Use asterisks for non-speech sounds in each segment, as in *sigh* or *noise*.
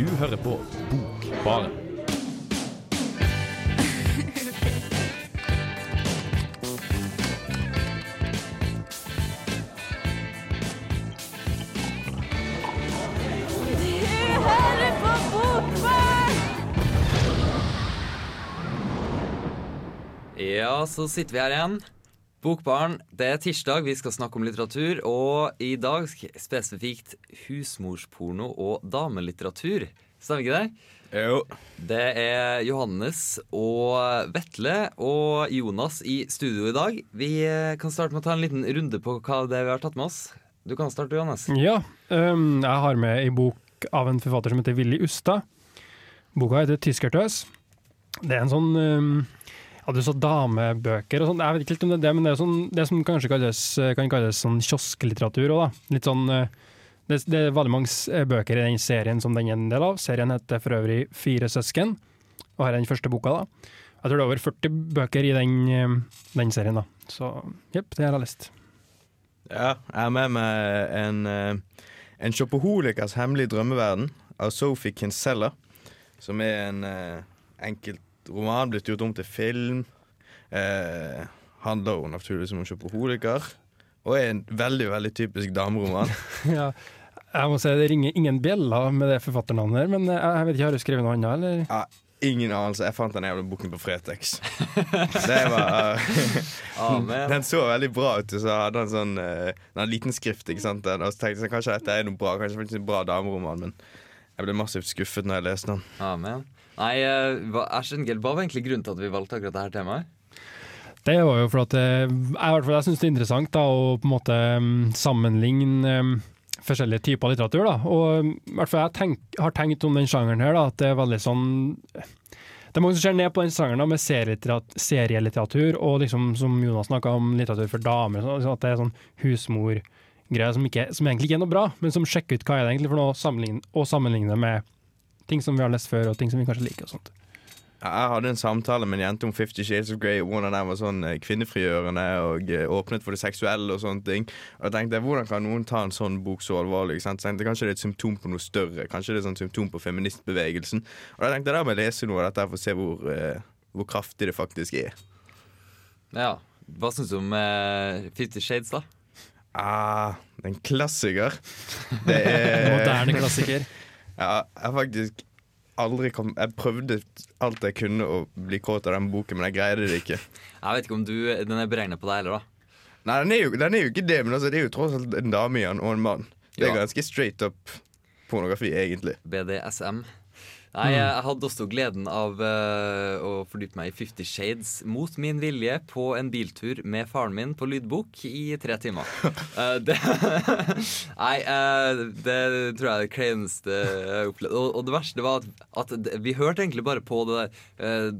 Du hører på Bokbaren. Ja, så sitter vi her igjen. Bokbarn, det er tirsdag, vi skal snakke om litteratur. Og i dag spesifikt husmorsporno og damelitteratur. Stemmer ikke det? Jo. Det er Johannes og Vetle og Jonas i studio i dag. Vi eh, kan starte med å ta en liten runde på hva det er vi har tatt med oss. Du kan starte, Johannes. Ja, Um, jeg har med ei bok av en forfatter som heter Willy Ustad. Boka heter 'Tyskertøs'. Det er en sånn øhm, Ja, så damebøker og sånn. Jeg vet ikke helt om det er det, men det er sånn, det som kanskje kalles, kan kalles sånn kiosklitteratur òg, da. Litt sånn øh, det, det er veldig mange eh, bøker i den serien som den er en del av. Serien heter for øvrig 'Fire søsken', og her er den første boka. da. Jeg tror det er over 40 bøker i den, den serien, da. Så jepp, det har jeg lest. Ja, jeg har med meg en, eh, en shopoholikers hemmelige drømmeverden av Sophie Kinsella. Som er en enkelt roman blitt gjort om til film. Eh, handler jo naturligvis om en shopoholiker. Og er en veldig veldig typisk dameroman. *laughs* Ja, jeg må si det ringer ingen bjeller med det forfatternavnet her, men jeg, jeg vet ikke, har du skrevet noe annet, eller? Ja, ingen anelse. Jeg fant den jævla boken på Fretex. Det var *laughs* Amen. Den så veldig bra ut. Så hadde han sånn uh, en liten skrift. Ikke sant? Og så tenkte jeg kanskje dette er noe bra Kanskje faktisk en bra dameroman, men jeg ble massivt skuffet når jeg leste den. Amen. Nei, eh, hva, skjønner hva var egentlig grunnen til at vi valgte akkurat dette temaet? Det var jo for at eh, jeg, jeg syns det er interessant da, å på en måte mm, sammenligne um, forskjellige typer litteratur. Da. Og mm, i hvert fall jeg tenk, har tenkt om den sjangeren her, da, at det er veldig sånn Det er mange som ser ned på den sjangeren med serielitteratur, og liksom, som Jonas snakka om, litteratur for damer. Sånn, at det er sånn husmorgreier som, som egentlig ikke er noe bra, men som sjekker ut hva er det egentlig for noe, sammenligne, å sammenligne med ting som vi har lest før, og ting som vi kanskje liker. og sånt. Jeg hadde en samtale med en jente om Fifty Shades of Grey. Hvordan den var sånn eh, kvinnefrigjørende og eh, åpnet for det seksuelle og sånne ting. Og jeg tenkte, Hvordan kan noen ta en sånn bok så alvorlig? ikke sant? Jeg tenkte, Kanskje det er et symptom på noe større. Kanskje det er et symptom på feministbevegelsen. Og jeg tenkte, Da må jeg lese noe av dette for å se hvor, eh, hvor kraftig det faktisk er. Ja. Hva syns du om uh, Fifty Shades, da? Ah, det er en klassiker. Det *laughs* er Moderne klassiker. Jeg har faktisk aldri kom Jeg prøvde alt jeg kunne å bli kåt av den boken, men jeg greide det ikke. *laughs* Jeg vet ikke om du, den er beregnet på deg heller, da. Nei, den er jo, den er jo ikke det, men altså, det er jo tross alt en dame i den og en mann. Det er Ja. ganske straight up pornografi, egentlig. BDSM. Nei, jeg hadde også gleden av uh, å fordype meg i Fifty Shades mot min vilje på en biltur med faren min på lydbok i tre timer. Uh, *laughs* det, *laughs* nei, uh, det tror jeg er det kleineste jeg har opplevd. Og, og det verste var at, at vi hørte egentlig bare på det der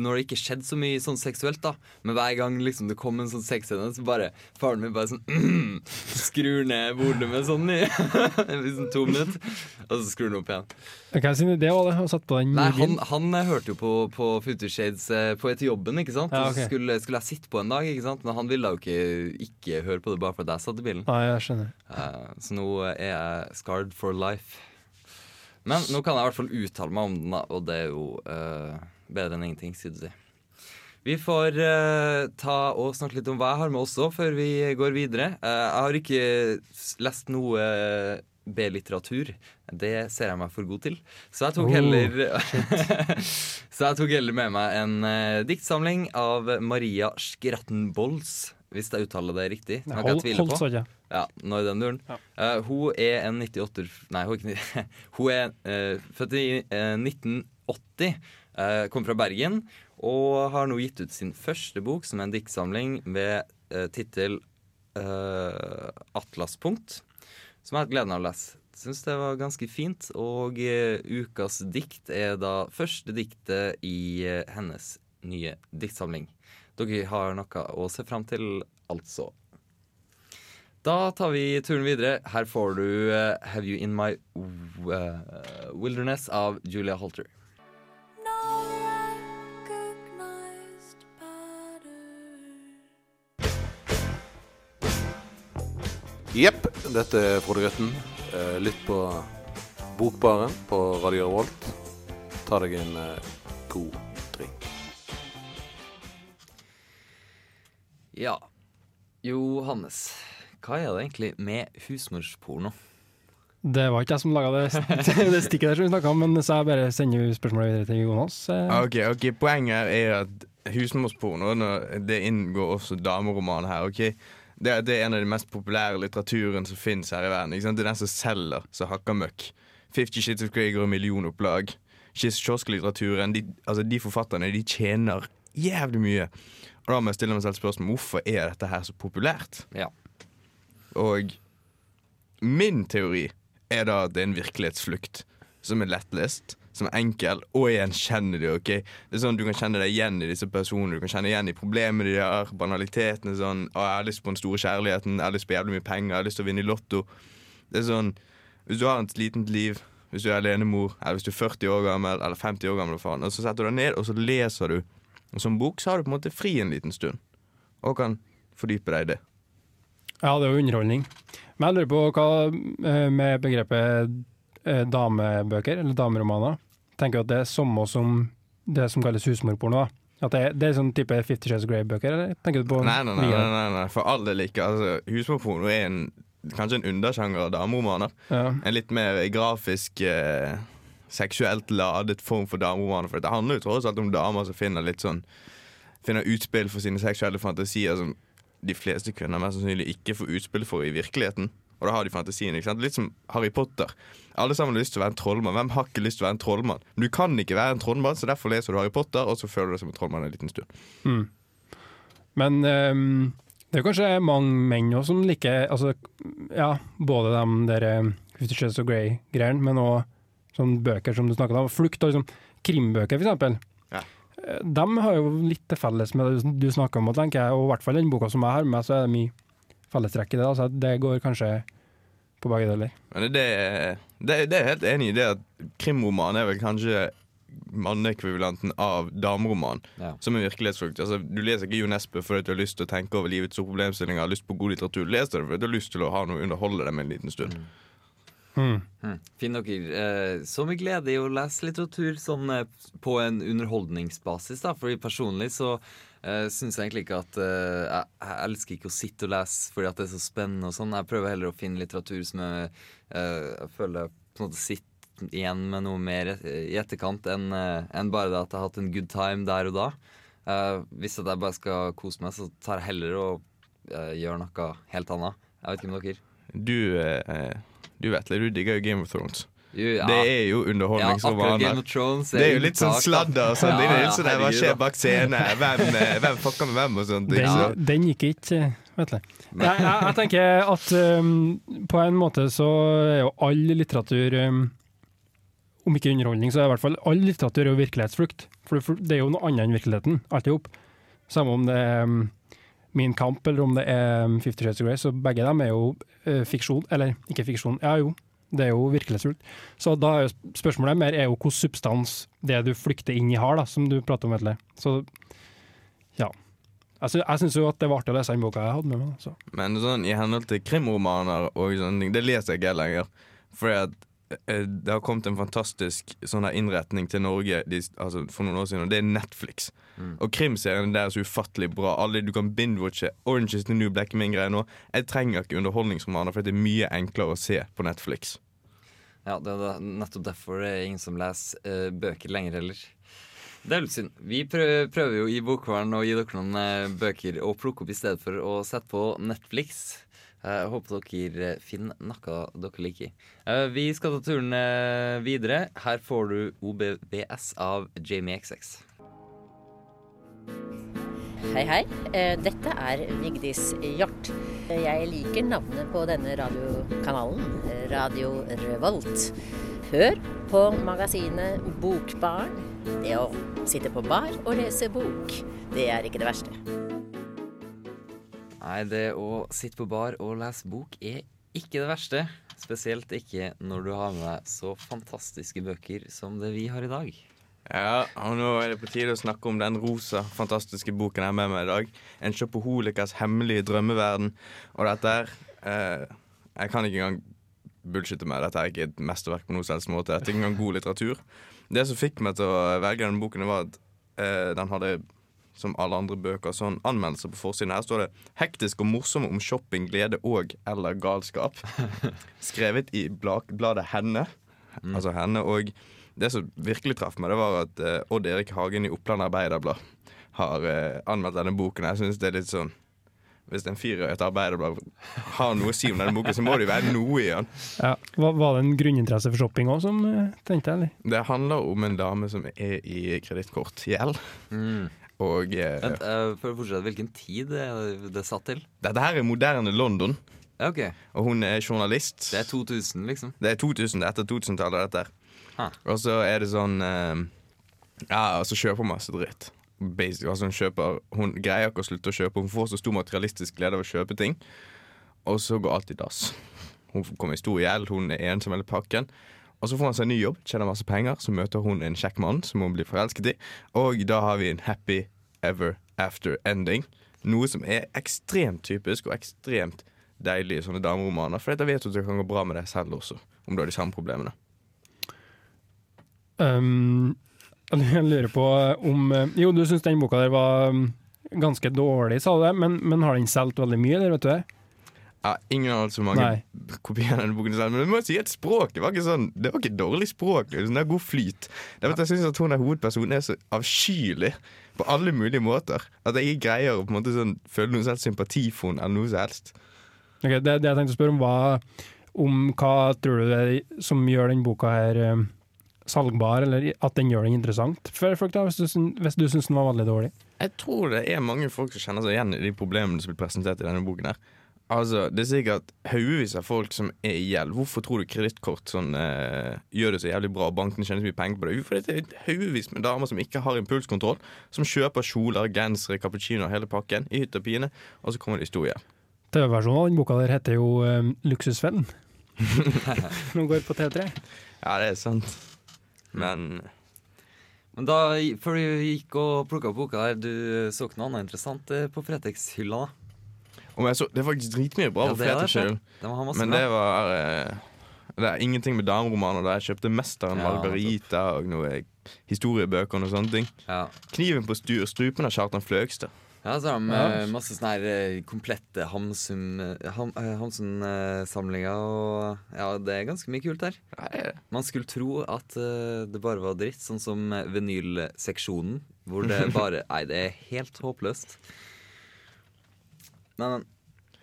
når det ikke skjedde så mye sånn seksuelt, da. Men hver gang liksom det kom en sånn sexscene, så bare faren min bare sånn mm, *clears throat* Skrur ned volumet sånn i *laughs* liksom to minutter, og så skrur han opp igjen. Okay, det var det? og satt på den Nei, han, han hørte jo på, på Fifty Shades eh, på etter jobben, ikke sant? Ja, okay. så skulle, skulle jeg sitte på en dag, ikke sant? Men han ville jo ikke, ikke høre på det bare fordi jeg satt i bilen. Nei, jeg skjønner. Uh, så nå er jeg scarred for life. Men nå kan jeg i hvert fall uttale meg om den, da, og det er jo uh, bedre enn ingenting, skulle du si. Vi får uh, ta og snakke litt om hva jeg har med også, før vi går videre. Uh, jeg har ikke lest noe eh, B-litteratur. Det ser jeg meg for god til. Så jeg tok Oh, heller *laughs* Så jeg tok heller med meg en uh, diktsamling av Maria Skrattenbolls, hvis jeg uttaler det riktig. Som jeg kan tvile på. Ja, nå i den duren. Ja. Uh, hun er en 98 Nei, hun er, ikke, *laughs* hun er uh, født i eh, 1980. Uh, kom fra Bergen og har nå gitt ut sin første bok, som er en diktsamling med uh, tittel 'Atlaspunkt', som jeg har hatt gleden av å lese. Syns det var ganske fint. Og eh, ukas dikt er da første diktet i eh, hennes nye diktsamling. Dere har noe å se fram til, altså. Da tar vi turen videre. Her får du uh, 'Have You In My Wilderness' av Julia Holter. Jepp, dette er Frode Grøtten. Eh, Lytt på Bokbaren på Radio Revolt. Ta deg en eh, god drink. Ja. Johannes, hva er det egentlig med husmorsporno? Det var ikke jeg som laga det, *laughs* det stikket der som vi snakka om, men så jeg bare sender spørsmålet videre til Jonas. Eh, Ok, ok, Poenget her er at husmorsporno Det inngår også dameroman her. ok? Det, det er en av de mest populære litteraturen som finnes her i verden. ikke sant? Det er den som selger, som hakker møkk. Fifty Shits of Grey går i millionopplag. Kiosklitteraturen, de, altså de forfatterne de tjener jævlig mye. Og da må jeg stille meg selv spørsmål hvorfor er dette her så populært. Ja. Og min teori er da at det er en virkelighetsflukt som er lettlest, som er enkel og gjenkjennelig. ok? Det er sånn Du kan kjenne deg igjen i disse personene, du kan kjenne igjen i problemene de har, banalitetene. sånn, å, 'Jeg har lyst på den store kjærligheten, jeg har lyst på jævlig mye penger, jeg har lyst til å vinne i Lotto'. Det er sånn, Hvis du har et slitent liv, hvis du er alenemor, eller hvis du er 40 år gammel eller 50 år gammel, faen, og så setter du deg ned og så leser du. Og Som bok så har du på en måte fri en liten stund, og kan fordype deg i det. Ja, det er jo underholdning. Men jeg lurer på hva eh, med begrepet eh, damebøker, eller dameromaner. Tenker at det er samme som det som kalles husmorporno? da? At det, det er sånn type Fifty Shades of Grey-bøker, eller tenker du på Nei, nei, nei, nei, nei, for all del ikke. Altså, Husmorporno er en, kanskje en undersjanger av dameromaner. Ja. En litt mer grafisk, eh, seksuelt ladet form for dameromaner. For det handler jo tross alt om damer som finner litt sånn Finner utspill for sine seksuelle fantasier som de fleste kvinner mest sannsynlig ikke får utspill for i virkeligheten. Og da har de fantasien. ikke sant? Litt som Harry Potter. Alle sammen har lyst til å være en trollmann. Hvem har ikke lyst til å være en trollmann? Men du kan ikke være en trollmann, så derfor leser du Harry Potter, og så føler du deg som en trollmann en liten stund. Mm. Men um, det er kanskje mange menn også som liker altså, ja, både de der Fifty Shades of Grey-greiene, men òg sånne bøker som du snakket om. Flukt og liksom, krimbøker, eksempel. Ja. Eh, De har jo litt til felles med det du snakker om, tenker jeg. Og i hvert fall den boka som jeg har med så er det mye fellestrekk i det. Altså, det går kanskje på begge deler. Men det, det, det er helt enig i det at krimroman er vel kanskje manneekvivalenten av dameroman. Ja. Som en virkelighetsflukt. Altså, du leser ikke Jo Nesbø fordi du har lyst til å tenke over livets store problemstillinger, har lyst på god litteratur. Du leser det fordi du har lyst til å ha noe å underholde deg med en liten stund. Mm. Mm. Finn dere eh, så mye glede i å lese litteratur sånn eh, på en underholdningsbasis, da. Fordi personlig så uh, syns egentlig ikke at eh, jeg, jeg elsker ikke å sitte og lese fordi at det er så spennende og sånn. Jeg prøver heller å finne litteratur som jeg, eh, jeg føler jeg på en måte sitter igjen med noe mer i etterkant enn eh, enn bare det at jeg har hatt en good time der og da. Eh, hvis jeg bare skal kose meg, så tar jeg heller og uh, gjør noe helt annet. Jeg vet ikke om dere. Du, eh, du vet det, du digger jo Game of Thrones. Jo, ja. Det er jo Ja, underholdningsromaner. of det er jo litt sånn sladder og. Sånn. det Ja, ja, der, Hva skjer bak scenen? Hvem, eh, hvem fucker med hvem? og sånt. Den, den gikk ikke, vet du. Jeg, jeg, jeg tenker at um, på en måte så er jo all litteratur um, Om ikke underholdning, så er i hvert fall all litteratur er jo virkelighetsflukt. For for det er jo noe annet enn virkeligheten, alt i hop. Samme om det er um, Min kamp eller om det er um, Fifty Shades of Grey, så begge dem er jo uh, fiksjon. Eller ikke fiksjon, ja jo. Det er jo virkelighetsfullt. Så da er jo spørsmålet mer er jo hvilken substans det du flykter inn i har, da, som du prater om, Vetle. Så ja. Jeg sy- syns jo at det var artig å lese den boka jeg hadde med meg. Så. Men sånn, i henhold til krimromaner og sånne ting, det leser jeg ikke lenger. Fordi at det har kommet en fantastisk sånn innretning til Norge de, altså, for noen år siden, og det er Netflix. Mm. Og krimserien der er så ufattelig bra. Alle, du kan binge-watche. Orange is the new black min greie nå. Jeg trenger ikke underholdningsromaner, for det er mye enklere å se på Netflix. Ja, det er nettopp derfor det er ingen som leser uh, bøker lenger heller. Det er litt synd. Vi prøver, prøver jo i Bokvern å gi dere noen uh, bøker å plukke opp i stedet for å sette på Netflix. Jeg håper dere eh, finner noe dere liker. Eh, Vi skal ta turen eh, videre. Her får du OBBS av Jamie XX. Hei, hei. Dette er Vigdis Hjort. Jeg liker navnet på denne radiokanalen, Radio Revolt. Hør på magasinet Bokbarn. Det å sitte på bar og lese bok, det er ikke det verste. Nei, det å sitte på bar og lese bok er ikke det verste. Spesielt ikke når du har med deg så fantastiske bøker som det vi har i dag. Ja, og nå er det på tide å snakke om den rosa, fantastiske boken jeg har med meg i dag. En sjopoholikers hemmelige drømmeverden. Og dette er eh, Jeg kan ikke engang bullshitte med. Dette er ikke et mesterverk på noen som måte. Dette er ikke engang god litteratur. Det som fikk meg til å velge denne boken, var at eh, den hadde som alle andre bøker, sånn anmeldelse på forsiden. Her står det 'hektisk og morsom om shopping, glede og eller galskap'. *laughs* Skrevet i bladet Henne. Altså Henne. Og det som virkelig traff meg, det var at uh, Odd Erik Hagen i Oppland Arbeiderblad har uh, anmeldt denne boken. Jeg synes det er litt sånn Hvis en fyr i et arbeiderblad har noe å si om denne boken, så må det jo være noe i den. Ja. Var, det en grunninteresse for shopping òg, som eh, tenkte? Eller? Det handler om en dame som er i kredittkortgjeld. Mm. Og eh, Vent, eh, for å fortsette, hvilken tid er det satt til? dette her er moderne London, Okay. Og hun er journalist. Det er 2000, liksom. Det er 2000, det er etter 2000-tallet, dette her. Og så er det sånn eh, Ja, altså kjøper masse dritt. Basic, altså hun, kjøper, hun greier ikke å slutte å kjøpe. Hun får så stor materialistisk glede av å kjøpe ting. Og så går alt i dass. Hun kommer i stor gjeld, hun er ensom hele pakken. Og så får han seg en ny jobb, tjener masse penger. Så møter hun en kjekk mann som hun blir forelsket i. Og da har vi en happy ever after ending. Noe som er ekstremt typisk og ekstremt deilig i sånne dameromaner. For da vet du at det kan gå bra med deg selv også, om du har de samme problemene. Um, *laughs* jeg lurer på om eh, Jo, du syns den boka der var um, ganske dårlig, sa du det, men, men har den solgt veldig mye, eller vet du det? Ja, ingen har hatt så mange Nei. kopier denne boken selv, men du må si at språket var ikke sånn Det var ikke dårlig språk. Det er god flyt. Det er at Jeg syns at hun er hovedpersonen er så avskyelig på alle mulige måter at jeg ikke greier å på en måte sånn, føle noe selv sympati for henne eller noe som helst. Ok, det, det jeg tenkte å spørre om, var om hva tror du det er som gjør den boka her um, salgbar, eller at den gjør den interessant for folk, da, hvis du, hvis du syns den var veldig dårlig? Jeg tror det er mange folk som kjenner seg igjen i de problemene som blir presentert i denne boken. her Altså, Det er sikkert haugevis av folk som er i gjeld. Hvorfor tror du kredittkort sånn, eh, gjør det så jævlig bra, og bankene tjener så mye penger på det? For det er haugevis med damer som ikke har impulskontroll, som kjøper kjoler, gensere, cappuccinoer, hele pakken, i hytt og pine, og så kommer de i stor gjeld. TV-versjonen av den boka der heter jo um, Luksusfellen. Den *laughs* går på T3. Ja, det er sant. Men Men da, før du gikk og plukka opp boka der, du så ikke noe annet interessant eh, på Fretex-hylla? da? Om jeg så, Det er faktisk dritmye bra Ja, på masse Men det var eh, Det er ingenting med dameromaner der. Jeg kjøpte 'Mesteren Ja, Margarita' og noe historiebøker og sånne ting. Ja. 'Kniven på styr, strupen' av Kjartan Fløgstad. Ja, så har de Ja. eh, masse sånne her eh, komplette Hamsun-samlinger. ham, eh, Hamsun-samlinger, og ja, det er ganske mye kult her. Er. Man skulle tro at det bare var dritt, sånn som vinylseksjonen, hvor det *laughs* bare Nei, det er helt håpløst. Men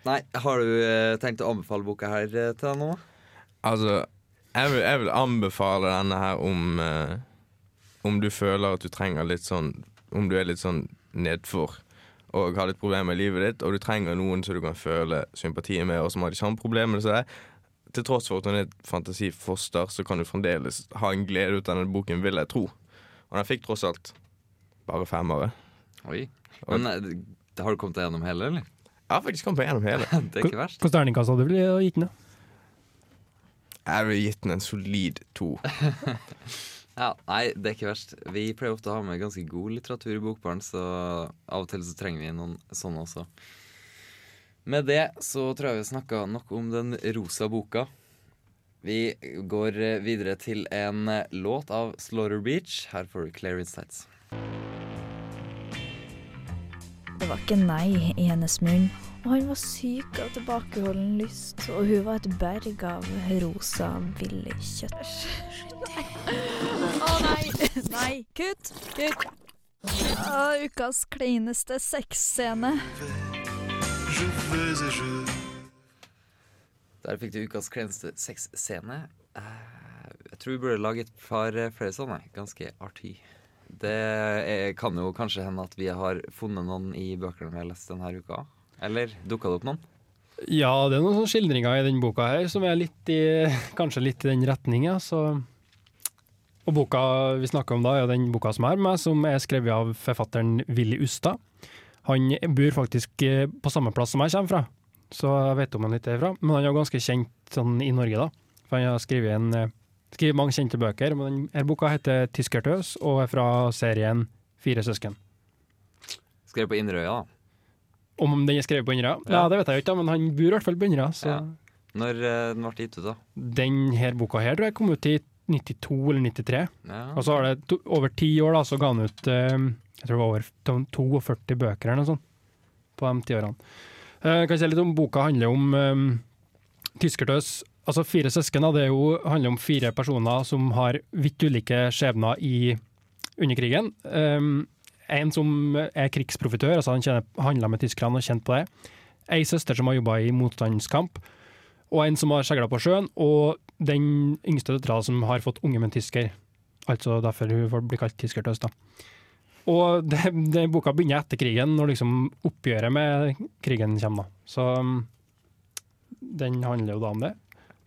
Nei, har du eh, tenkt å anbefale boka her eh, til deg nå? Altså, jeg vil, jeg vil anbefale denne her om eh, Om du føler at du trenger litt sånn Om du er litt sånn nedfor og har litt problemer i livet ditt, og du trenger noen som du kan føle sympati med, og som har de samme problemene som deg. Til tross for at hun er et fantasifoster, så kan du fremdeles ha en glede ut av denne boken, vil jeg tro. Og den fikk tross alt bare femmere. Oi. Men det har du kommet deg gjennom hele, eller? Jeg har faktisk kommet meg gjennom hele. *laughs* Det er ikke verst. Hvilken terningkast hadde du gitt den? Jeg ville gitt den en solid to. *laughs* Ja, Nei, det er ikke verst. Vi pleier ofte å ha med ganske god litteratur i Bokbaren, så av og til så trenger vi noen sånne også. Med det så tror jeg vi snakka nok om den rosa boka. Vi går eh, videre til en eh, låt av Slaughter Beach. Her får du Clear Insights. Det var ikke nei i hennes munn, og han var syk av tilbakeholden lyst, og hun var et berg av rosa, billig kjøtt. Å nei, nei, kutt, kutt. Oh, ukas kleineste sexscene. Der fikk du ukas kleineste sexscene. Eh, Jeg tror vi burde lage et par eh, flere sånne. Ganske artig. Det er, kan jo kanskje hende at vi har funnet noen i bøkene vi har lest denne uka. Eller dukka det opp noen? Ja, det er noen sånne skildringer i denne boka her som er litt i, kanskje litt i den retninga, Og boka vi snakker om da, er den boka som er med som er skrevet av forfatteren Willy Ustad. Han bor faktisk eh, på samme plass som jeg kommer fra, så jeg vet om han litt derfra. Men han er ganske kjent sånn i Norge, da. For han har skrevet, en, skrevet mange kjente bøker. Men denne boka heter 'Tyskertøs' og er fra serien Fire søsken. Skrevet på Inderøya, da. Om den er skrevet på Inderøya? Ja. Ja. det vet jeg ikke, men han bor i hvert fall på Inderøya. Ja. Når eh, den ble gitt ut, da? Den her boka her tror jeg kom ut i 92 eller 93. Ja. Og så har det to, over ti år da, så ga han ut uh, jeg tror det var over 42 bøker eller noe sånt på de ti årene. Kan Jeg kan si litt om boka handler om um, tyskertøs. Altså Fire søsken det jo, handler om fire personer som har vidt ulike skjebner i, under krigen. Um, en som er krigsprofitør, altså han handla med tyskerne og kjent på det. Ei søster som har jobba i motstandskamp, og en som har segla på sjøen, og den yngste døtra som har fått unge med tysker. Altså derfor hun får bli kalt tyskertøs, da. Og det, det, boka begynner etter krigen, når liksom oppgjøret med krigen kommer. da. Så den handler jo da om det.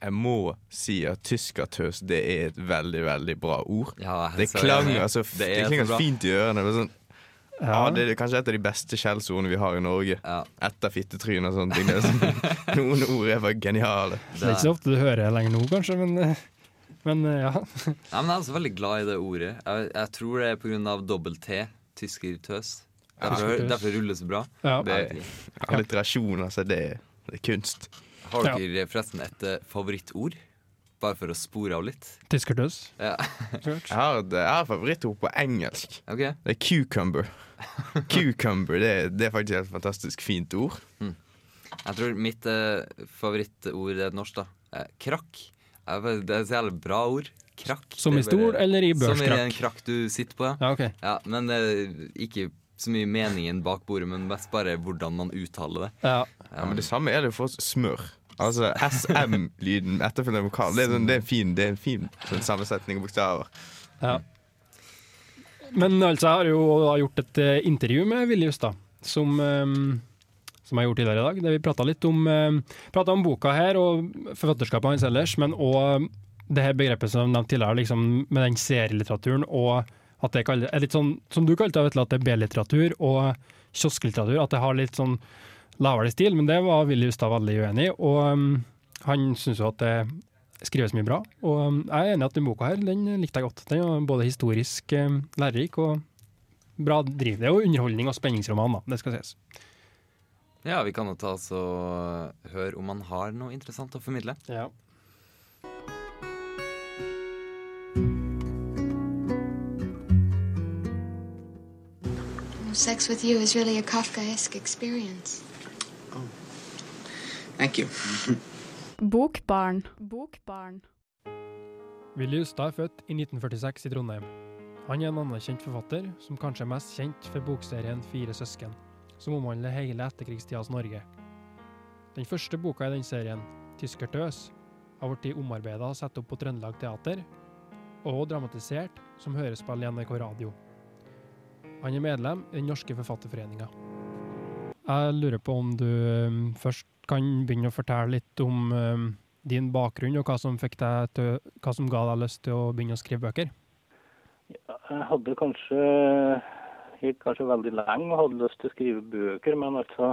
Jeg må si at tyskertøs det er et veldig, veldig bra ord. Ja, Det så- klang altså, Det det er klinger så fint i ørene. Det er, sånn, ja, det er kanskje et av de beste skjellsordene vi har i Norge. Ja, Etter fittetryn og sånne ting. Det er sånn, *laughs* noen ord er bare geniale. Det er ikke så ofte du hører det lenger nå, kanskje, men, eh, men eh, ja. Men jeg er også veldig glad i det ordet. Jeg, jeg tror det er pga. dobbel-T. Tyskertøs. Derfor, derfor ruller det så bra. ja. Det, alliterasjon, altså. Det, det er kunst. Har Ja. forresten et uh, favorittord? Bare for å spore av litt. Tyskertøs. Ja, Jeg har jeg har favorittord på engelsk. Okay. Det er cucumber. *laughs* Cucumber, det, det er faktisk et fantastisk fint ord. Jeg tror mitt uh, favorittord er norsk, da. Eh, krakk. Vet- Det er et jævlig bra ord. Krakk. Som i stor bare- eller i børskrakk? Som i en krakk du sitter på, ja. Ja, okay. ja men eh, ikke så mye meningen bak bordet, men mest bare hvordan man uttaler det. Ja. Ja, men Det samme er det for smør. Altså SM-lyden etterfølgende vokal. Det er, sånn, det er en fin, det er en fin sånn, sammensetning av bokstaver. Ja. Men altså, jeg har jo gjort et eh, intervju med Willy Justad, som, eh, som jeg gjort tidligere i dag. Der vi prata litt om, uh, om boka her og forfatterskapet hans ellers, men òg det her begrepet som de tidligere, liksom, med den serielitteraturen og at det er litt sånn, som du kalte det, at det er B-litteratur og kiosklitteratur. At det har litt sånn lavere stil, men det var Willy Hustad veldig uenig i. Og um, han syns jo at det skrives mye bra. Og um, jeg er enig i at denne boka her, den likte jeg godt. Den er både historisk um, lærerik og bra driv. Det er jo underholdning og spenningsroman, da. Det skal sies. Ja, vi kan jo ta oss og høre om han har noe interessant å formidle. Ja. Sex with you is really a Kafkaesque experience. Thank you. Bokbarn. Bokbarn. Willy Justad er født i 1946 i Trondheim. Han er en anerkjent forfatter, som kanskje er mest kjent for bokserien Fire søsken, som omhandler hele etterkrigstidas Norge. Den første boka i den serien, 'Tyskertøs', har blitt omarbeida og satt opp på Trøndelag Teater, og dramatisert som hørespill i NRK Radio. Han er medlem i Den norske forfatterforeninga. Jeg lurer på om du um, først kan begynne å fortelle litt om um, din bakgrunn, og hva som, til, hva som ga deg lyst til å begynne å skrive bøker? Jeg hadde kanskje gikk kanskje veldig lenge og hadde lyst til å skrive bøker, men altså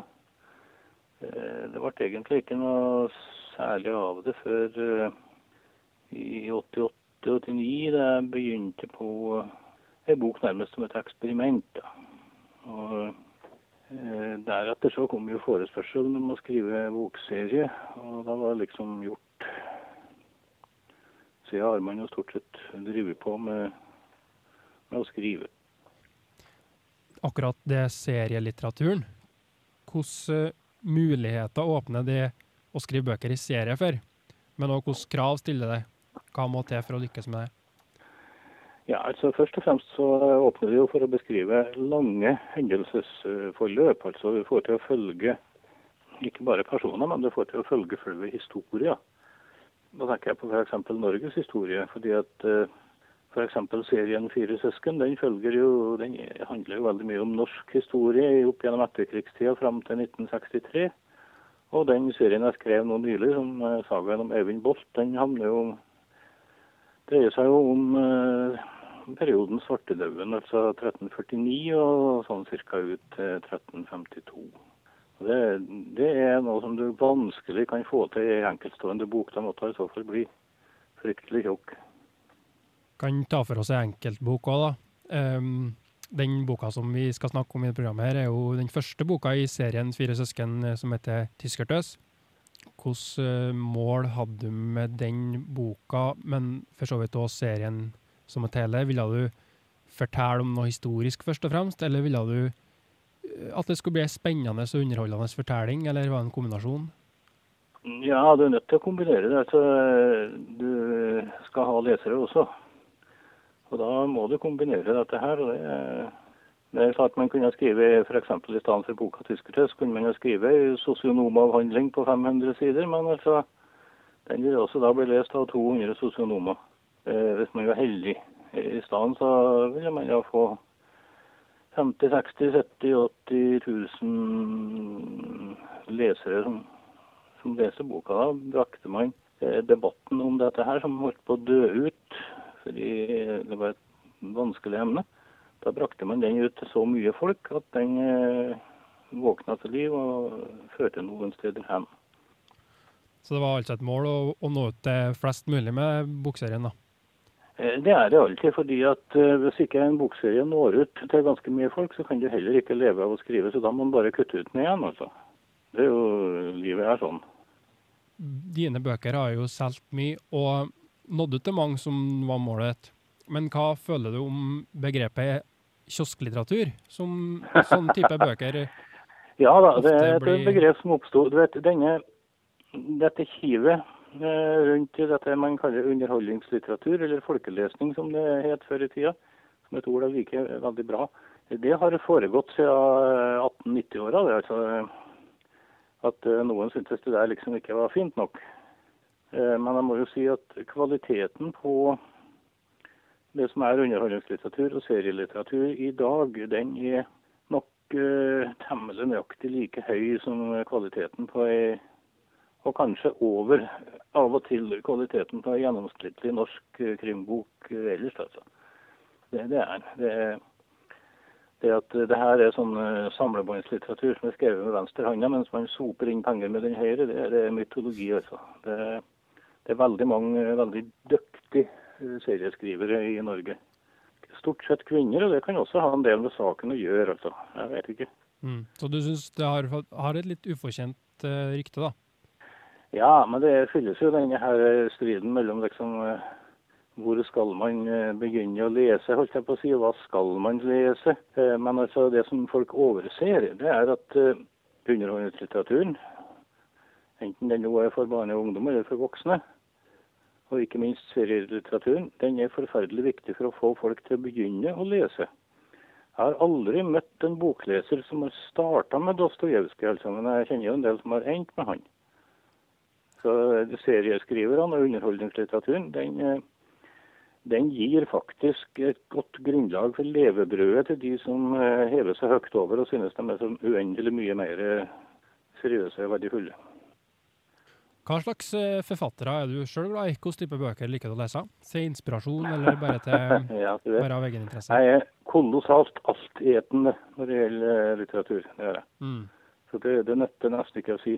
eh, Det ble egentlig ikke noe særlig av det før eh, i 88-89, da jeg begynte på ei bok nærmest som et eksperiment. Da. Og eh, Deretter så kom jo forespørselen om å skrive bokserie, og da var det liksom gjort. Så har man jo stort sett drevet på med med å skrive. Akkurat det serielitteraturen, hvilke muligheter åpner det å skrive bøker i serie for? Men òg hvilke krav stiller det? Hva må til for å lykkes med det? Ja, altså Først og fremst så åpner det jo for å beskrive lange hendelsesforløp. Altså vi får til å følge ikke bare personer, men du får til å følge selve historier. Da tenker jeg på f.eks. Norges historie. fordi at F.eks. serien Fire søsken den jo, den handler jo veldig mye om norsk historie opp gjennom etterkrigstida fram til 1963. Og den serien jeg skrev nå nylig, som eh, sagaen om Eivind Bolt, den jo dreier seg jo om eh, perioden svartedauden, altså 1349 og sånn ca. ut til 1352. Det, det er noe som du vanskelig kan få til i enkeltstående bok. Da måtte i så fall bli fryktelig tjukk. Kan ta for oss en enkeltbok òg, da. Um, den boka som vi skal snakke om i programmet, her er jo den første boka i serien Fire søsken eh, som heter 'Tyskertøs'. Hvilke mål hadde du med den boka, men for så vidt også serien som et hele? Ville du fortelle om noe historisk først og fremst, eller ville du eh, at det skulle bli en spennende og underholdende fortelling, eller var det en kombinasjon? Ja, du er nødt til å kombinere det. Så du skal ha lesere også. Og da må du kombinere dette her. og det er det er klart Man kunne skrive f.eks. i stedet for boka 'Tyskertest', kunne man skrive sosionomavhandling på 500 sider. Men altså, den vil også da bli lest av 200 sosionomer, hvis man var heldig. I stedet så ville man jo få 50 60 70 80 000 lesere som, som leser boka. Da brakte man eh, debatten om dette her, som holdt på å dø ut fordi det var et vanskelig emne. Da brakte man den ut til så mye folk at den eh, våkna til liv og førte noen steder hen. Så det var altså et mål å, å nå ut til flest mulig med bokserien, da? Eh, det er det alltid, fordi at eh, hvis ikke en bokserie når ut til ganske mye folk, så kan du heller ikke leve av å skrive, så da må man bare kutte ut den igjen, altså. Det er jo, Livet er sånn. Dine bøker har jo solgt mye, og nådde til mange som var målet. Men hva føler du om begrepet kiosklitteratur som sånn type *laughs* bøker? Ja da, det er et blir... begrep som oppsto. Dette kivet rundt dette man kaller underholdningslitteratur, eller folkelesning som det het før i tida, som et ord jeg liker veldig bra, det har foregått siden 1890-åra. Altså, at eh, noen syntes det der liksom ikke var fint nok. Eh, men jeg må jo si at kvaliteten på det som er underholdningslitteratur og serielitteratur i dag, den er nok temmelig nøyaktig like høy som kvaliteten på ei og kanskje over av og til kvaliteten på en gjennomsnittlig norsk uh, krimbok uh, ellers. altså. Det, det er det. Det at det her er sånn samlebåndslitteratur som er skrevet med venstre hånda, mens man soper inn penger med den høyre, det, det er mytologi, altså. Det, det er veldig mange veldig dyktige serieskrivere i Norge. Stort sett kvinner, og det kan også ha en del med saken å gjøre. altså. Jeg vet ikke. Mm. Så du syns det har, har, et litt ufortjent uh, rykte, da? Ja, men det fylles jo denne her striden mellom liksom uh, hvor skal man uh, begynne å lese, holdt jeg på å si. Hva skal man lese? men altså det som folk overser, det er at underholdningslitteraturen, enten den nå er for barn og ungdom eller for voksne, og ikke minst serielitteraturen, den er forferdelig viktig for å få folk til å begynne å lese. Jeg har aldri møtt en bokleser som har starta med Dostojevskij, altså, men jeg kjenner jo en del som har endt med han. Så Serieskriverne og underholdningslitteraturen den, eh, den, gir faktisk et godt grunnlag for levebrødet til de som eh, hever seg høyt over og synes de er så uendelig mye mer seriøse og verdifulle. Hva slags eh, forfattere er du sjøl glad i? Hvilke type bøker liker du å lese? Se inspirasjon, eller bare, til, *laughs* ja, bare av egen interesse? Jeg er kolossalt altetende når det gjelder eh, litteratur. Det er jeg. Mm. Så det, det nytter nesten ikke å si.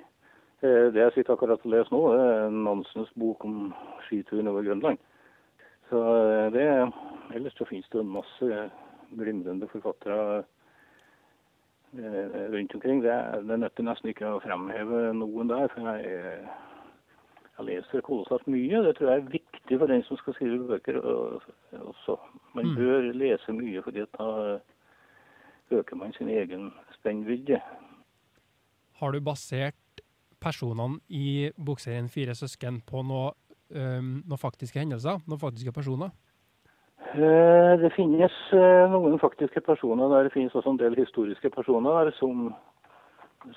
Eh, det jeg sitter akkurat og leser nå, er Nansens bok om skituren over Grønland. Så det Ellers så finnes det masse glimrende forfattere rundt omkring. Det, det nytter nesten ikke å fremheve noen der. for jeg jeg leser kolossalt mye. Det tror jeg er viktig for den som skal skrive bøker også. Man mm. bør lese mye, fordi da øker man sin egen spennvidde. Har du basert personene i bokserien Fire søsken på noe, um, noen faktiske hendelser? Noen faktiske personer? Uh, det finnes uh, noen faktiske personer der. Det finnes også en del historiske personer der som,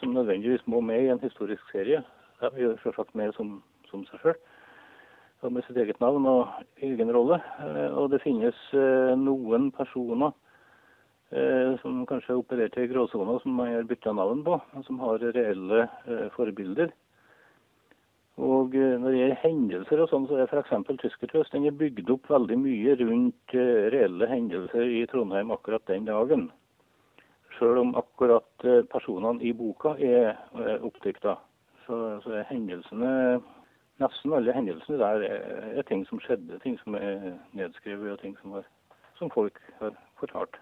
som nødvendigvis må med i en historisk serie. De gjør selvsagt med som som seg sjøl. Med sitt eget navn og egen rolle. Eh, og det finnes eh, noen personer eh, som kanskje opererte i gråsona, som man har bytta navn på, som har reelle forbilder. Og når det gjelder hendelser og sånn, så er f.eks. Tyskertøst den er bygd opp veldig mye rundt reelle hendelser i Trondheim akkurat den dagen. Selv om akkurat personene i boka er oppdikta, så, så er hendelsene nesten alle hendelsene der er, ting som skjedde, ting som er nedskrevet, og ting som, er, som folk har fortalt.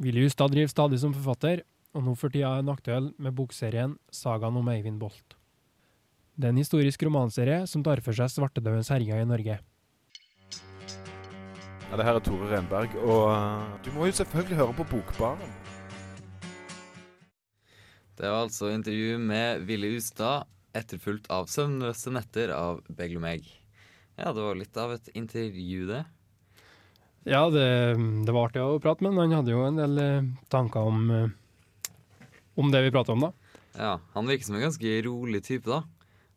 Willy Hustad driver stadig som forfatter, og nå for tida er han aktuell med bokserien 'Sagaen om Eivind Bolt'. Det er en historisk romanserie som tar for seg svartedaudens herjinger i Norge. Ja, det her er Tore Renberg, og uh, du må jo selvfølgelig høre på Bokbaren. Det var altså intervju med Willy Ustad, etterfulgt av 'Søvnløse netter' av Beglomeg. Ja, det var litt av et intervju, det. Ja, det, det var artig å prate med han. Han hadde jo en del eh, tanker om, eh, om det vi prater om, da. Ja, Han virker som en ganske rolig type, da.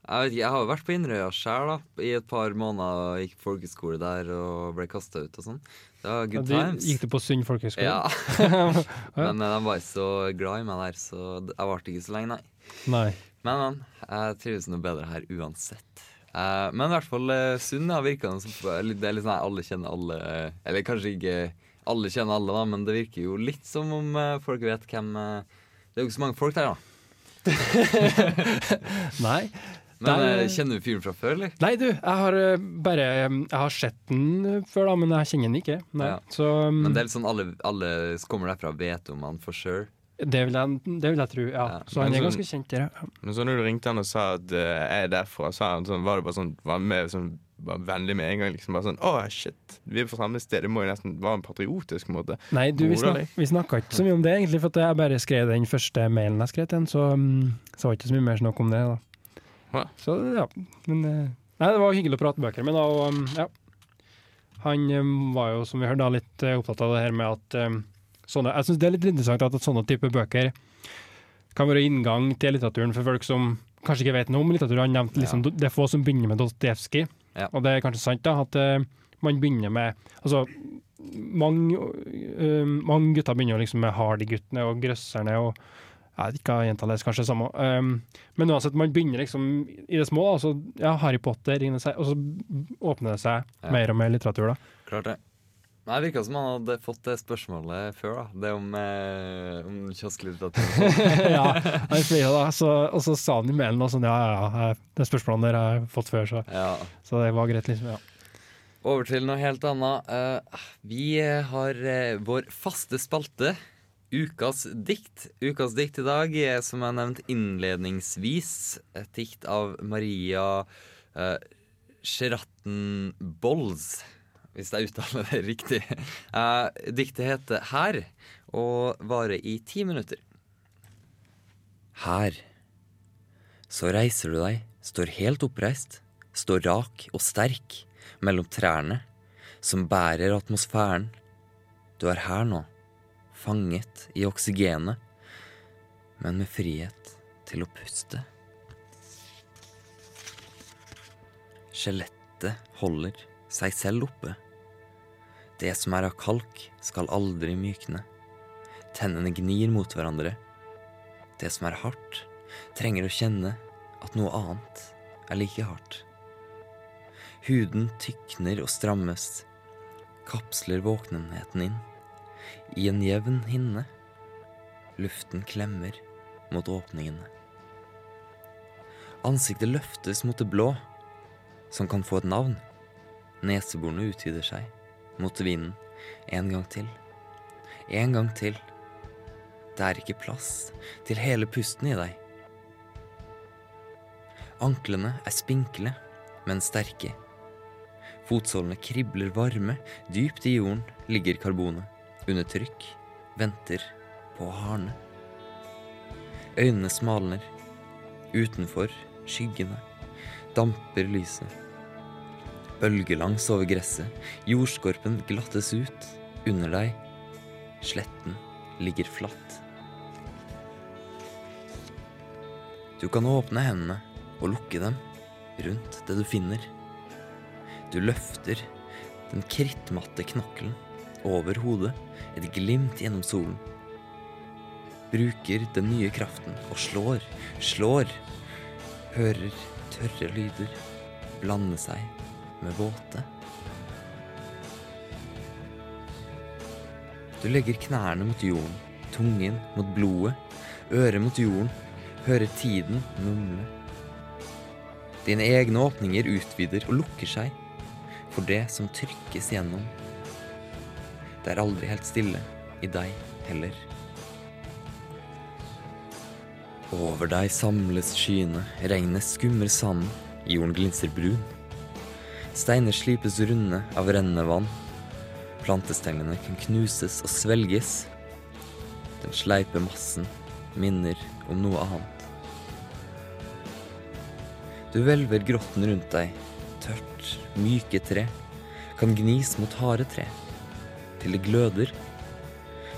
Jeg vet ikke, jeg har jo vært på Inderøya sjøl i et par måneder. og Gikk på folkeskole der og ble kasta ut og sånn. Det var good Ja, times. Gikk du på Sund folkehøgskole? Ja. Ja. *laughs* Men eh, de var ikke så glad i meg der, så jeg varte ikke så lenge, nei. Nei. Men, men. Jeg trives noe bedre her uansett. Eh, men i hvert fall uh, ja, virker det som Det er litt sånn alle kjenner alle eh, Eller kanskje ikke alle kjenner alle, da, men det virker jo litt som om eh, folk vet hvem eh, Det er jo ikke så mange folk der, da. *laughs* Nei. Men Der- eh, kjenner du fyren fra før, eller? Nei, du, jeg har eh, bare Jeg har sett den eh, før, da, men jeg kjenner den ikke. Ja. Så um, Men det er litt sånn alle, alle som kommer derfra, vet om han for sure. Det, vil jeg, det vil jeg tro, ja. Så han er sånn- ganske kjent der, ja. Men så når du ringte han og sa at uh, jeg er derfra, sa han sånn, var det bare sånn Var med sånn var vennlig med en gang? liksom Bare sånn Å, shit, vi er på samme sted. Det må jo nesten være en patriotisk måte. Nei, du, vi, snak, vi snakka ikke så mye om det, egentlig, for jeg bare skrev den første mailen jeg skrev til han, så um, så var det ikke så mye mer snakk om det. da. Så ja, men uh, Nei, det var hyggelig å prate bøker med, da, og um, ja. Han um, var jo, som vi hørte, da, litt uh, opptatt av det her med at sånne Jeg syns det er litt interessant at, at sånne type bøker kan være inngang til litteraturen for folk som kanskje ikke vet noe om litteratur. Han nevnte liksom, det er få som begynner med Dostojevskij, Ja. og det er kanskje sant da, at uh, man begynner med Altså, mange, uh, mange gutter begynner liksom med Hardy-guttene og Grøsserne og jeg vet ikke hva jenta leser, kanskje det samme. Um, men uansett, man begynner liksom i det små. Altså, ja, Harry Potter, og så åpner det seg Ja. mer og mer litteratur. da. Klart det. Nei, Det virka som han hadde fått det spørsmålet før, da. Det om, eh, om kiosklitteraturen. *laughs* ja, han flira da, så, og så sa han i mailen og sånn, ja, ja, ja, det spørsmålet der har jeg fått før, så, Ja. så det var greit, liksom. ja. Over til noe helt annet. Eh, vi har eh, vår faste spalte, Ukas dikt. Ukas dikt i dag er, som jeg nevnte innledningsvis, et dikt av Maria uh, Sheratten-Bolls, hvis jeg uttaler det riktig. Uh, *laughs* diktet heter Her, og varer i ti minutter. Her. Så reiser du deg, står helt oppreist, står rak og sterk mellom trærne som bærer atmosfæren. Du er her nå, fanget i oksygenet, men med frihet til å puste. Skjelettet holder seg selv oppe. Det som er av kalk, skal aldri mykne. Tennene gnir mot hverandre. Det som er hardt, trenger å kjenne at noe annet er like hardt. Huden tykner og strammes, kapsler våkenheten inn. I en jevn hinne. Luften klemmer mot åpningene. Ansiktet løftes mot det blå, som kan få et navn. Neseborene utvider seg mot vinden en gang til. En gang til. Det er ikke plass til hele pusten i deg. Anklene er spinkle, men sterke. Fotsålene kribler varme, dypt i jorden ligger karbonet. Under trykk, venter på å hardne. Øynene smalner. Utenfor, skyggene, damper lyset. Bølgelangs over gresset, jordskorpen glattes ut. Under deg, sletten ligger flatt. Du kan åpne hendene og lukke dem rundt det du finner. Du løfter den krittmatte knokkelen over hodet, et glimt gjennom solen. Bruker den nye kraften og slår, slår. Hører tørre lyder blande seg med våte. Du legger knærne mot jorden, tungen mot blodet, øret mot jorden, hører tiden mumle. Dine egne åpninger utvider og lukker seg for det som trykkes gjennom. Det er aldri helt stille i deg heller. Over deg samles skyene, regnet skummer sanden, jorden glinser brun. Steiner slipes runde av rennende vann. Plantestengene kan knuses og svelges. Den sleipe massen minner om noe annet. Du hvelver grotten rundt deg. Tørt, myke tre kan gnis mot harde tre. Til det gløder.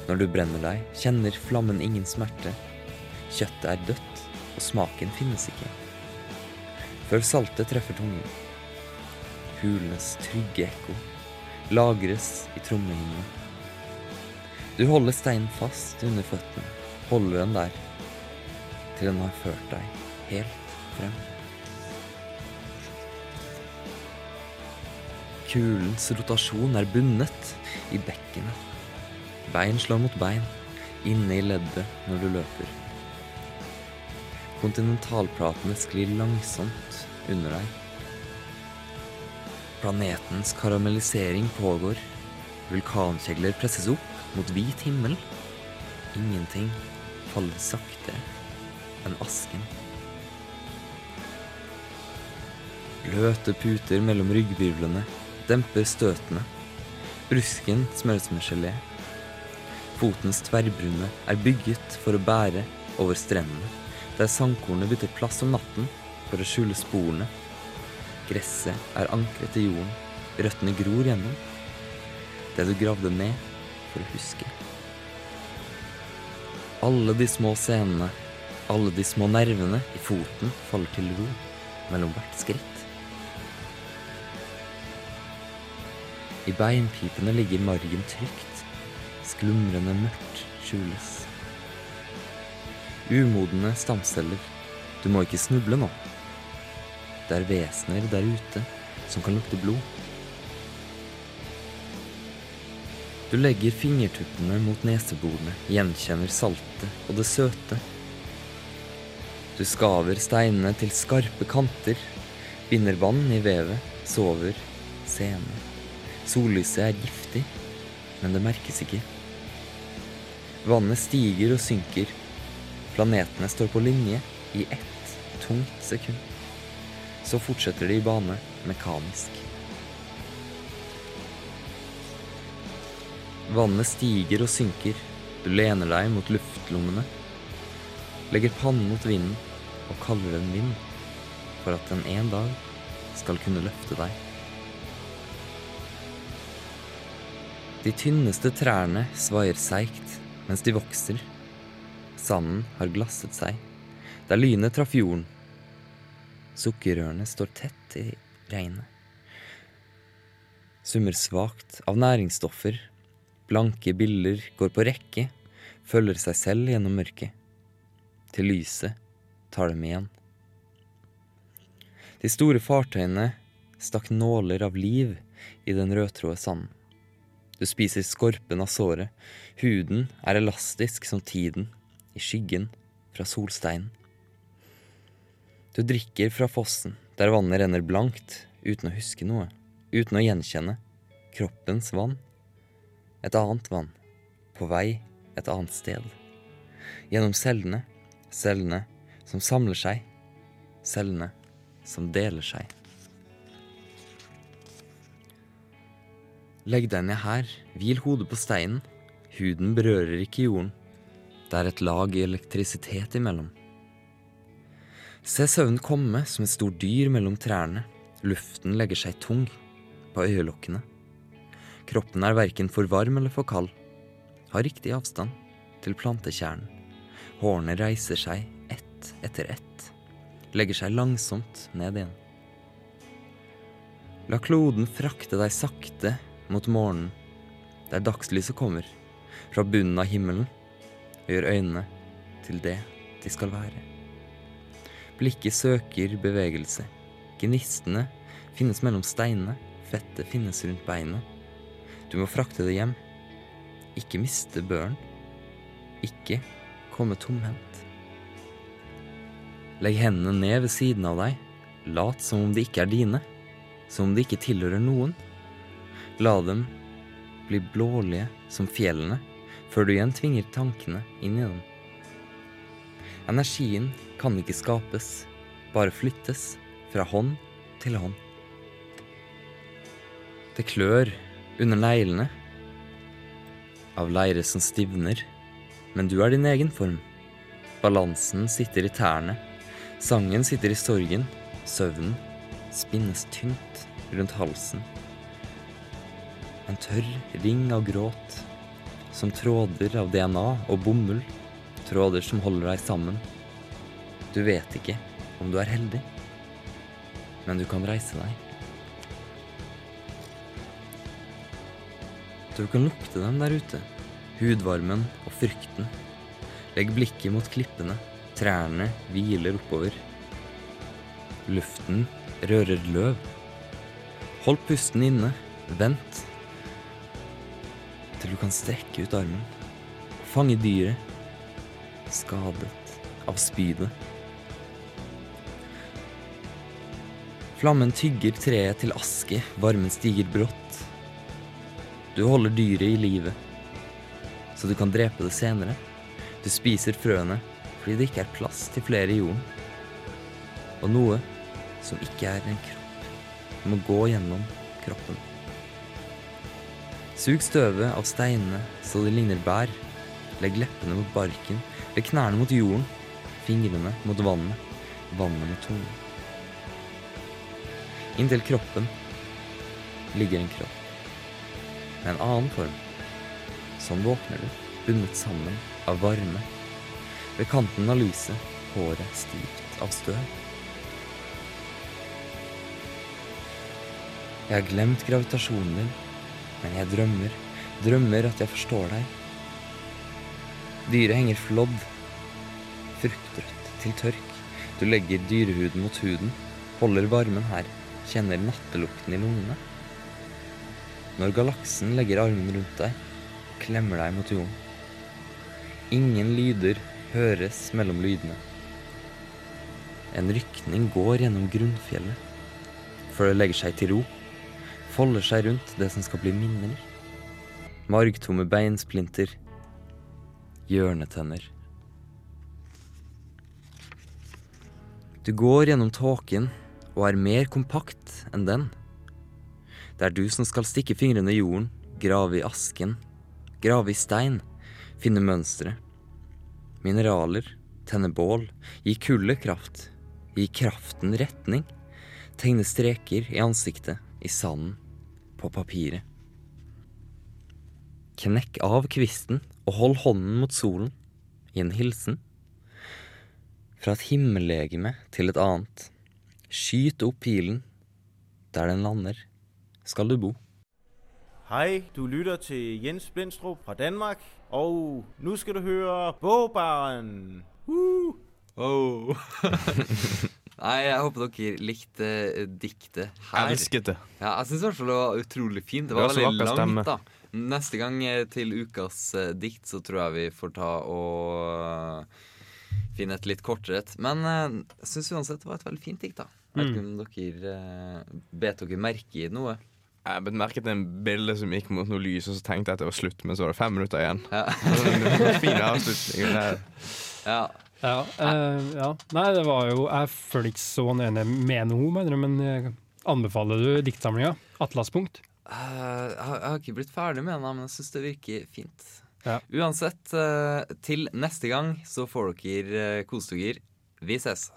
Når du brenner deg, kjenner flammen ingen smerte. Kjøttet er dødt, og smaken finnes ikke. Før saltet treffer tungen. Hulenes trygge ekko lagres i trommehinnene. Du holder steinen fast under føttene, holder den der, til den har ført deg helt frem. Kulens rotasjon er bundet i bekkenet. Bein slår mot bein, inne i leddet når du løper. Kontinentalplatene sklir langsomt under deg. Planetens karamellisering pågår. Vulkankjegler presses opp mot hvit himmel. Ingenting faller saktere enn asken. Bløte puter mellom ryggvirvlene demper støtene. Brusken smøres med gelé. Fotens tverrbrune er bygget for å bære over strendene, der sandkornet bytter plass om natten for å skjule sporene. Gresset er ankret til jorden, røttene gror gjennom. Det du gravde ned for å huske. Alle de små scenene, alle de små nervene i foten faller til ro mellom hvert skritt. I beinpipene ligger margen trygt, sklumrende mørkt skjules. Umodne stamceller, du må ikke snuble nå. Det er vesener der ute som kan lukte blod. Du legger fingertuppene mot neseborene, gjenkjenner saltet og det søte. Du skaver steinene til skarpe kanter, binder vann i vevet, sover, sene. Sollyset er giftig, men det merkes ikke. Vannet stiger og synker. Planetene står på linje i ett tungt sekund. Så fortsetter de i bane mekanisk. Vannet stiger og synker. Du lener deg mot luftlommene. Legger pannen mot vinden og kaller den vind, for at den en dag skal kunne løfte deg. De tynneste trærne svaier seigt mens de vokser. Sanden har glasset seg. Der lynet traff jorden. Sukkerrørene står tett i regnet. Summer svakt av næringsstoffer. Blanke biller går på rekke, følger seg selv gjennom mørket. Til lyset tar dem igjen. De store fartøyene stakk nåler av liv i den rødtråde sanden. Du spiser skorpen av såret. Huden er elastisk som tiden, i skyggen fra solsteinen. Du drikker fra fossen, der vannet renner blankt, uten å huske noe, uten å gjenkjenne. Kroppens vann. Et annet vann. På vei et annet sted. Gjennom cellene. Cellene som samler seg. Cellene som deler seg. Legg deg ned her, hvil hodet på steinen. Huden berører ikke jorden. Det er et lag elektrisitet imellom. Se søvnen komme som et stort dyr mellom trærne. Luften legger seg tung på øyelokkene. Kroppen er verken for varm eller for kald. Har riktig avstand til plantekjernen. Hårene reiser seg ett etter ett. Legger seg langsomt ned igjen. La kloden frakte deg sakte mot morgenen, der dagslyset kommer, fra bunnen av himmelen, og gjør øynene til det de skal være. Blikket søker bevegelse. Gnistene finnes mellom steinene, fettet finnes rundt beinet. Du må frakte det hjem. Ikke miste børen. Ikke komme tomhendt. Legg hendene ned ved siden av deg. Lat som om de ikke er dine. Som om de ikke tilhører noen. La dem bli blålige som fjellene, før du igjen tvinger tankene inn i dem. Energien kan ikke skapes, bare flyttes fra hånd til hånd. Det klør under neglene av leire som stivner, men du er din egen form. Balansen sitter i tærne, sangen sitter i sorgen, søvnen spinnes tynt rundt halsen. En tørr ring av gråt, som tråder av DNA og bomull, tråder som holder deg sammen. Du vet ikke om du er heldig, men du kan reise deg. Du kan lukte dem der ute, hudvarmen og frykten. Legg blikket mot klippene, trærne hviler oppover. Luften rører løv. Hold pusten inne, vent til du kan strekke ut armen fange dyret, skadet av spydet. Flammen tygger treet til aske, varmen stiger brått. Du holder dyret i live, så du kan drepe det senere. Du spiser frøene fordi det ikke er plass til flere i jorden. Og noe som ikke er en kropp, må gå gjennom kroppen. Sug støvet av steinene så de ligner bær. Legg leppene mot barken, legg knærne mot jorden, fingrene mot vannet, vannet mot tungen. Inntil kroppen ligger en kropp med en annen form. Sånn våkner du, bundet sammen av varme. Ved kanten av lyset, håret stivt av støv. Jeg har glemt gravitasjonen din, men jeg drømmer, drømmer at jeg forstår deg. Dyret henger flådd, fruktrødt til tørk. Du legger dyrehuden mot huden, holder varmen her, kjenner nattelukten i lungene. Når galaksen legger armen rundt deg, klemmer deg mot jorden. Ingen lyder høres mellom lydene. En rykning går gjennom grunnfjellet, før det legger seg til ro, folder seg rundt det som skal bli minner. Margtomme beinsplinter, hjørnetenner. Du går gjennom tåken og er mer kompakt enn den. Det er du som skal stikke fingrene i jorden, grave i asken, grave i stein, finne mønstre. Mineraler, tenne bål, gi kullet kraft, gi kraften retning. Tegne streker i ansiktet, i sanden, på papiret. Knekk av kvisten og hold hånden mot solen, i en hilsen. Fra et himmellegeme til et annet. Skyt opp pilen. Der den lander, skal du bo. Hei, du lytter til Jens Blindstrup fra Danmark, og nå skal du høre Bogbaren. Uh! Oh. *laughs* Nei, jeg håper dere likte eh, diktet her. Elsket det. Ja, jeg syns i hvert fall det var utrolig fint. Det Det var var veldig langt, stemme. da. Neste gang eh, til ukas eh, dikt så tror jeg vi får ta og finne et litt kortere et. Men jeg syns uansett det var et veldig fint dikt, da. Jeg vet ikke om dere uh, bet dere merke i noe? Jeg bet merke til en bilde som gikk mot noe lys, og så tenkte jeg at det var slutt, men så var det fem minutter igjen. Ja. fin avslutning. *laughs* Ja. Ja, uh, ja. Nei, det var jo Jeg føler ikke så enig med noe, mener du, men eh, anbefaler du diktsamlinga? Atlaspunkt? Uh, jeg, har, ikke blitt ferdig med den, men jeg syns det virker fint. Ja. Uansett, uh, til neste gang så får dere uh, kose dere. Vi ses.